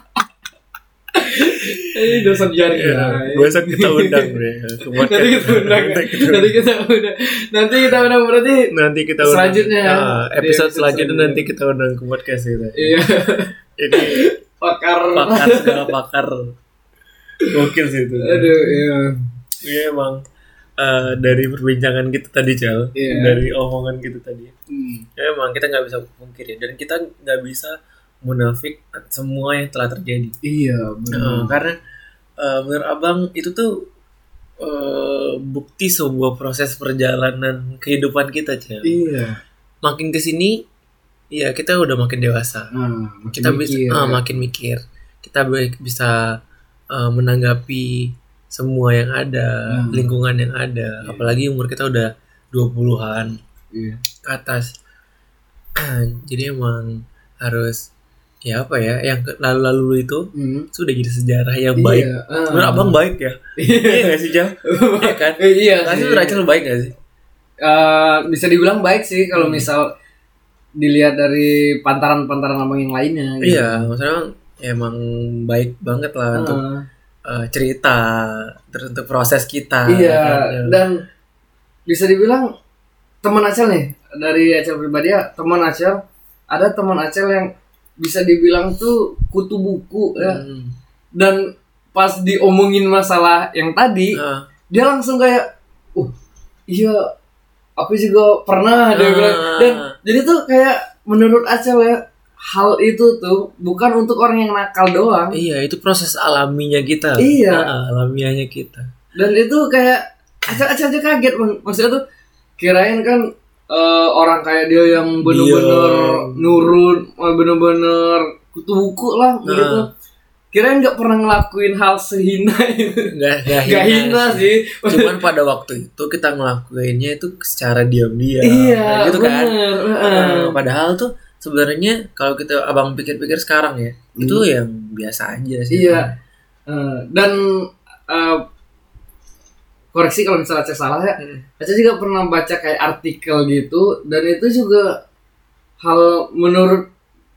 Speaker 2: Eh, dosa jari.
Speaker 3: Iya, besok kita undang deh.
Speaker 2: Nanti kita undang.
Speaker 3: Nanti kita-
Speaker 2: Nanti kita undang. Nanti kita undang berarti
Speaker 3: Nanti kita undang.
Speaker 2: Selanjutnya. Di
Speaker 3: episode selanjutnya nanti kita undang ke podcast kita.
Speaker 2: iya
Speaker 3: Ini
Speaker 2: pakar.
Speaker 3: pakar segala pakar. Gokil sih itu.
Speaker 2: Aduh, iya.
Speaker 3: Iya emang eh, dari perbincangan kita tadi Jal,
Speaker 2: Iya.
Speaker 3: dari omongan kita tadi.
Speaker 2: Hmm.
Speaker 3: Ya, emang kita nggak bisa pungkiri dan kita nggak bisa munafik semua yang telah terjadi.
Speaker 2: Iya, benar.
Speaker 3: karena eh, menurut abang itu tuh eh, bukti sebuah proses perjalanan kehidupan kita Cel.
Speaker 2: Iya.
Speaker 3: Makin ke sini, ya kita udah makin dewasa.
Speaker 2: Nah, makin
Speaker 3: kita bisa
Speaker 2: mikir.
Speaker 3: ah, makin mikir. Kita baik bisa eh, menanggapi semua yang ada,
Speaker 2: Hmm.
Speaker 3: lingkungan yang ada.
Speaker 2: Iya.
Speaker 3: Apalagi umur kita udah 20-an
Speaker 2: Iya.
Speaker 3: ke atas. Jadi emang harus ya apa ya yang lalu-lalu itu
Speaker 2: Hmm.
Speaker 3: sudah jadi sejarah yang baik.
Speaker 2: Iya. ah.
Speaker 3: Menurut abang baik ya? Iya gak sih Jal? Iya kan?
Speaker 2: Eh, iya
Speaker 3: Kasih
Speaker 2: sih.
Speaker 3: Rachel baik gak sih?
Speaker 2: Eh, bisa dibilang baik sih kalau
Speaker 3: Hmm.
Speaker 2: misal dilihat dari pantaran-pantaran abang yang lainnya. gitu.
Speaker 3: Iya, maksudnya emang, emang baik banget lah untuk
Speaker 2: Ah,
Speaker 3: eh, cerita, terus untuk proses kita.
Speaker 2: iya
Speaker 3: kan?
Speaker 2: dan bisa dibilang teman Acel nih dari Acel pribadi ya teman Acel ada teman Acel yang bisa dibilang tuh kutu buku ya
Speaker 3: Hmm.
Speaker 2: dan pas diomongin masalah yang tadi
Speaker 3: Ah,
Speaker 2: dia langsung kayak uh iya aku juga pernah dia
Speaker 3: Ah.
Speaker 2: bilang dan jadi tuh kayak menurut Acel ya hal itu tuh bukan untuk orang yang nakal doang
Speaker 3: iya, itu proses alaminya kita.
Speaker 2: Iya.
Speaker 3: Ah, alamiahnya kita.
Speaker 2: dan itu kayak Acel Acel aja kaget bang maksudnya tuh kirain kan eh, orang kayak dia yang bener-bener nurun eh, bener-bener kutu buku lah
Speaker 3: Nah.
Speaker 2: gitu kirain nggak pernah ngelakuin hal sehina itu
Speaker 3: Gak, gak,
Speaker 2: gak hina sih
Speaker 3: Cuman pada waktu itu kita ngelakuinnya itu secara diam-diam.
Speaker 2: iya
Speaker 3: Kayak gitu kan.
Speaker 2: bener
Speaker 3: Ah,
Speaker 2: heeh.
Speaker 3: padahal tuh sebenarnya kalau kita abang pikir-pikir sekarang ya, itu yang biasa aja sih.
Speaker 2: Hmm. Iya. Eh, dan eh, koreksi kalau misalnya Aceh salah ya.
Speaker 3: Hmm.
Speaker 2: Aceh juga pernah baca kayak artikel gitu dan itu juga hal menurut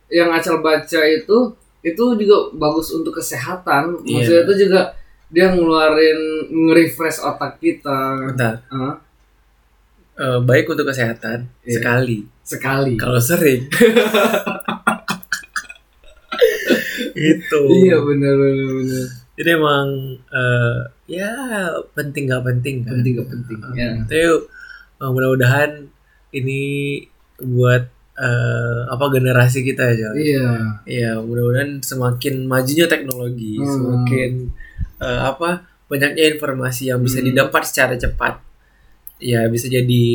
Speaker 2: yang Aceh baca itu itu juga bagus untuk kesehatan.
Speaker 3: Iya.
Speaker 2: Maksudnya itu juga dia ngeluarin nge-refresh otak kita.
Speaker 3: Bentar.
Speaker 2: Hah?
Speaker 3: Eh, baik untuk kesehatan
Speaker 2: Iya.
Speaker 3: sekali.
Speaker 2: sekali.
Speaker 3: Kalau sering. gitu.
Speaker 2: Iya benar benar benar.
Speaker 3: Jadi emang eh, ya penting gak penting kan.
Speaker 2: Penting gak penting. Ya.
Speaker 3: Tapi eh, mudah-mudahan ini buat eh, apa generasi kita ya.
Speaker 2: Iya.
Speaker 3: Iya, mudah-mudahan semakin majunya teknologi,
Speaker 2: Hmm.
Speaker 3: semakin eh, apa banyaknya informasi yang bisa
Speaker 2: Hmm.
Speaker 3: didapat secara cepat. Ya bisa jadi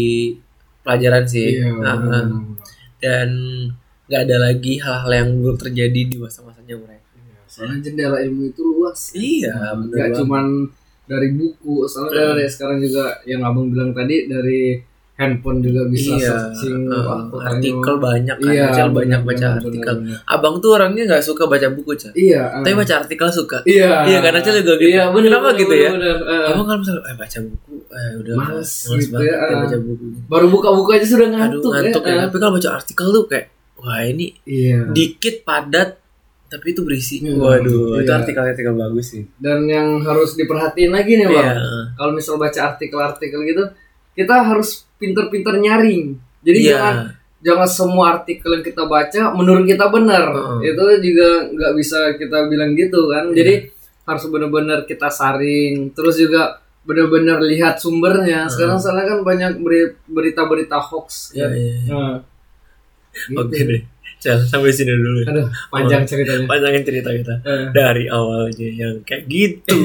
Speaker 3: pelajaran sih.
Speaker 2: Iya.
Speaker 3: Nah, dan nggak ada lagi hal-hal yang buruk terjadi di masa-masanya mereka.
Speaker 2: Soalnya jendela ilmu itu luas.
Speaker 3: Iya, benar
Speaker 2: Gak cuman dari buku, soalnya dari sekarang juga yang abang bilang tadi dari handphone juga bisa
Speaker 3: iya,
Speaker 2: searching
Speaker 3: eh,
Speaker 2: pokoknya-
Speaker 3: artikel banyak kan,
Speaker 2: Iya,
Speaker 3: banyak baca
Speaker 2: benar,
Speaker 3: artikel.
Speaker 2: benar, benar.
Speaker 3: Abang tuh orangnya nggak suka baca buku, Cel.
Speaker 2: Iya.
Speaker 3: Tapi
Speaker 2: eh.
Speaker 3: baca artikel suka.
Speaker 2: Iya.
Speaker 3: Iya, kan Acel juga gitu.
Speaker 2: Iya, benar.
Speaker 3: Kenapa
Speaker 2: benar,
Speaker 3: gitu ya?
Speaker 2: benar. Eh,
Speaker 3: Abang kalau misalnya eh, baca buku, eh udah
Speaker 2: Males
Speaker 3: males
Speaker 2: gitu
Speaker 3: banget
Speaker 2: ya,
Speaker 3: ya,
Speaker 2: eh.
Speaker 3: baca buku.
Speaker 2: baru buka-buka aja sudah
Speaker 3: Aduh
Speaker 2: ngantuk,
Speaker 3: ngantuk ya.
Speaker 2: eh.
Speaker 3: Tapi kalau baca artikel tuh kayak wah ini
Speaker 2: Iya.
Speaker 3: dikit padat tapi itu berisi.
Speaker 2: Hmm,
Speaker 3: Waduh, itu
Speaker 2: iya.
Speaker 3: artikel-artikel bagus sih.
Speaker 2: Dan yang harus diperhatiin lagi nih, Bang.
Speaker 3: Iya.
Speaker 2: Kalau misal baca artikel-artikel gitu, kita harus pinter-pinter nyaring. Jadi
Speaker 3: Iya.
Speaker 2: jangan jangan semua artikel yang kita baca menurut kita benar.
Speaker 3: Heeh.
Speaker 2: Itu juga nggak bisa kita bilang gitu kan.
Speaker 3: Iya.
Speaker 2: Jadi harus benar-benar kita saring. Terus juga benar-benar lihat sumbernya. Sekarang soalnya kan banyak beri- berita-berita hoax. Kan.
Speaker 3: iya. iya.
Speaker 2: Nah, gitu.
Speaker 3: Oke deh. Cel, sampai sini dulu.
Speaker 2: Aduh, panjang ceritanya.
Speaker 3: Panjangin cerita kita.
Speaker 2: Eh.
Speaker 3: Dari awalnya yang kayak gitu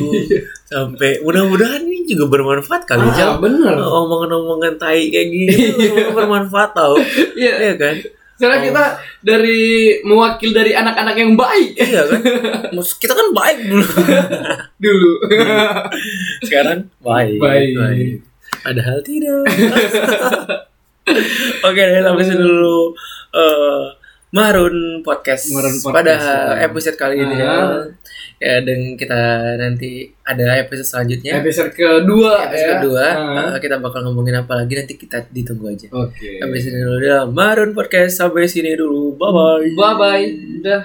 Speaker 3: sampai mudah-mudahan ini juga bermanfaat kali
Speaker 2: Ah,
Speaker 3: Cel.
Speaker 2: bener.
Speaker 3: Omongan-omongan tai kayak gini semoga bermanfaat tau.
Speaker 2: Iya.
Speaker 3: Iya kan?
Speaker 2: Sekarang
Speaker 3: Oh.
Speaker 2: kita dari mewakil dari anak-anak yang baik
Speaker 3: Iya kan? Kita kan baik dulu.
Speaker 2: dulu.
Speaker 3: Sekarang baik.
Speaker 2: Baik.
Speaker 3: Padahal tidak. Oke deh, sampai sini dulu eh, Marun Podcast.
Speaker 2: Marun Podcast,
Speaker 3: Pada
Speaker 2: ya.
Speaker 3: episode kali ini ya.
Speaker 2: Ah.
Speaker 3: Ya, dan kita nanti ada episode selanjutnya.
Speaker 2: Episode kedua
Speaker 3: Episode
Speaker 2: ya.
Speaker 3: kedua, eh, kita bakal ngomongin apa lagi nanti kita ditunggu aja.
Speaker 2: Oke.
Speaker 3: Sampai sini dulu ya. Marun Podcast sampai sini dulu. Bye bye.
Speaker 2: Bye bye. Udah.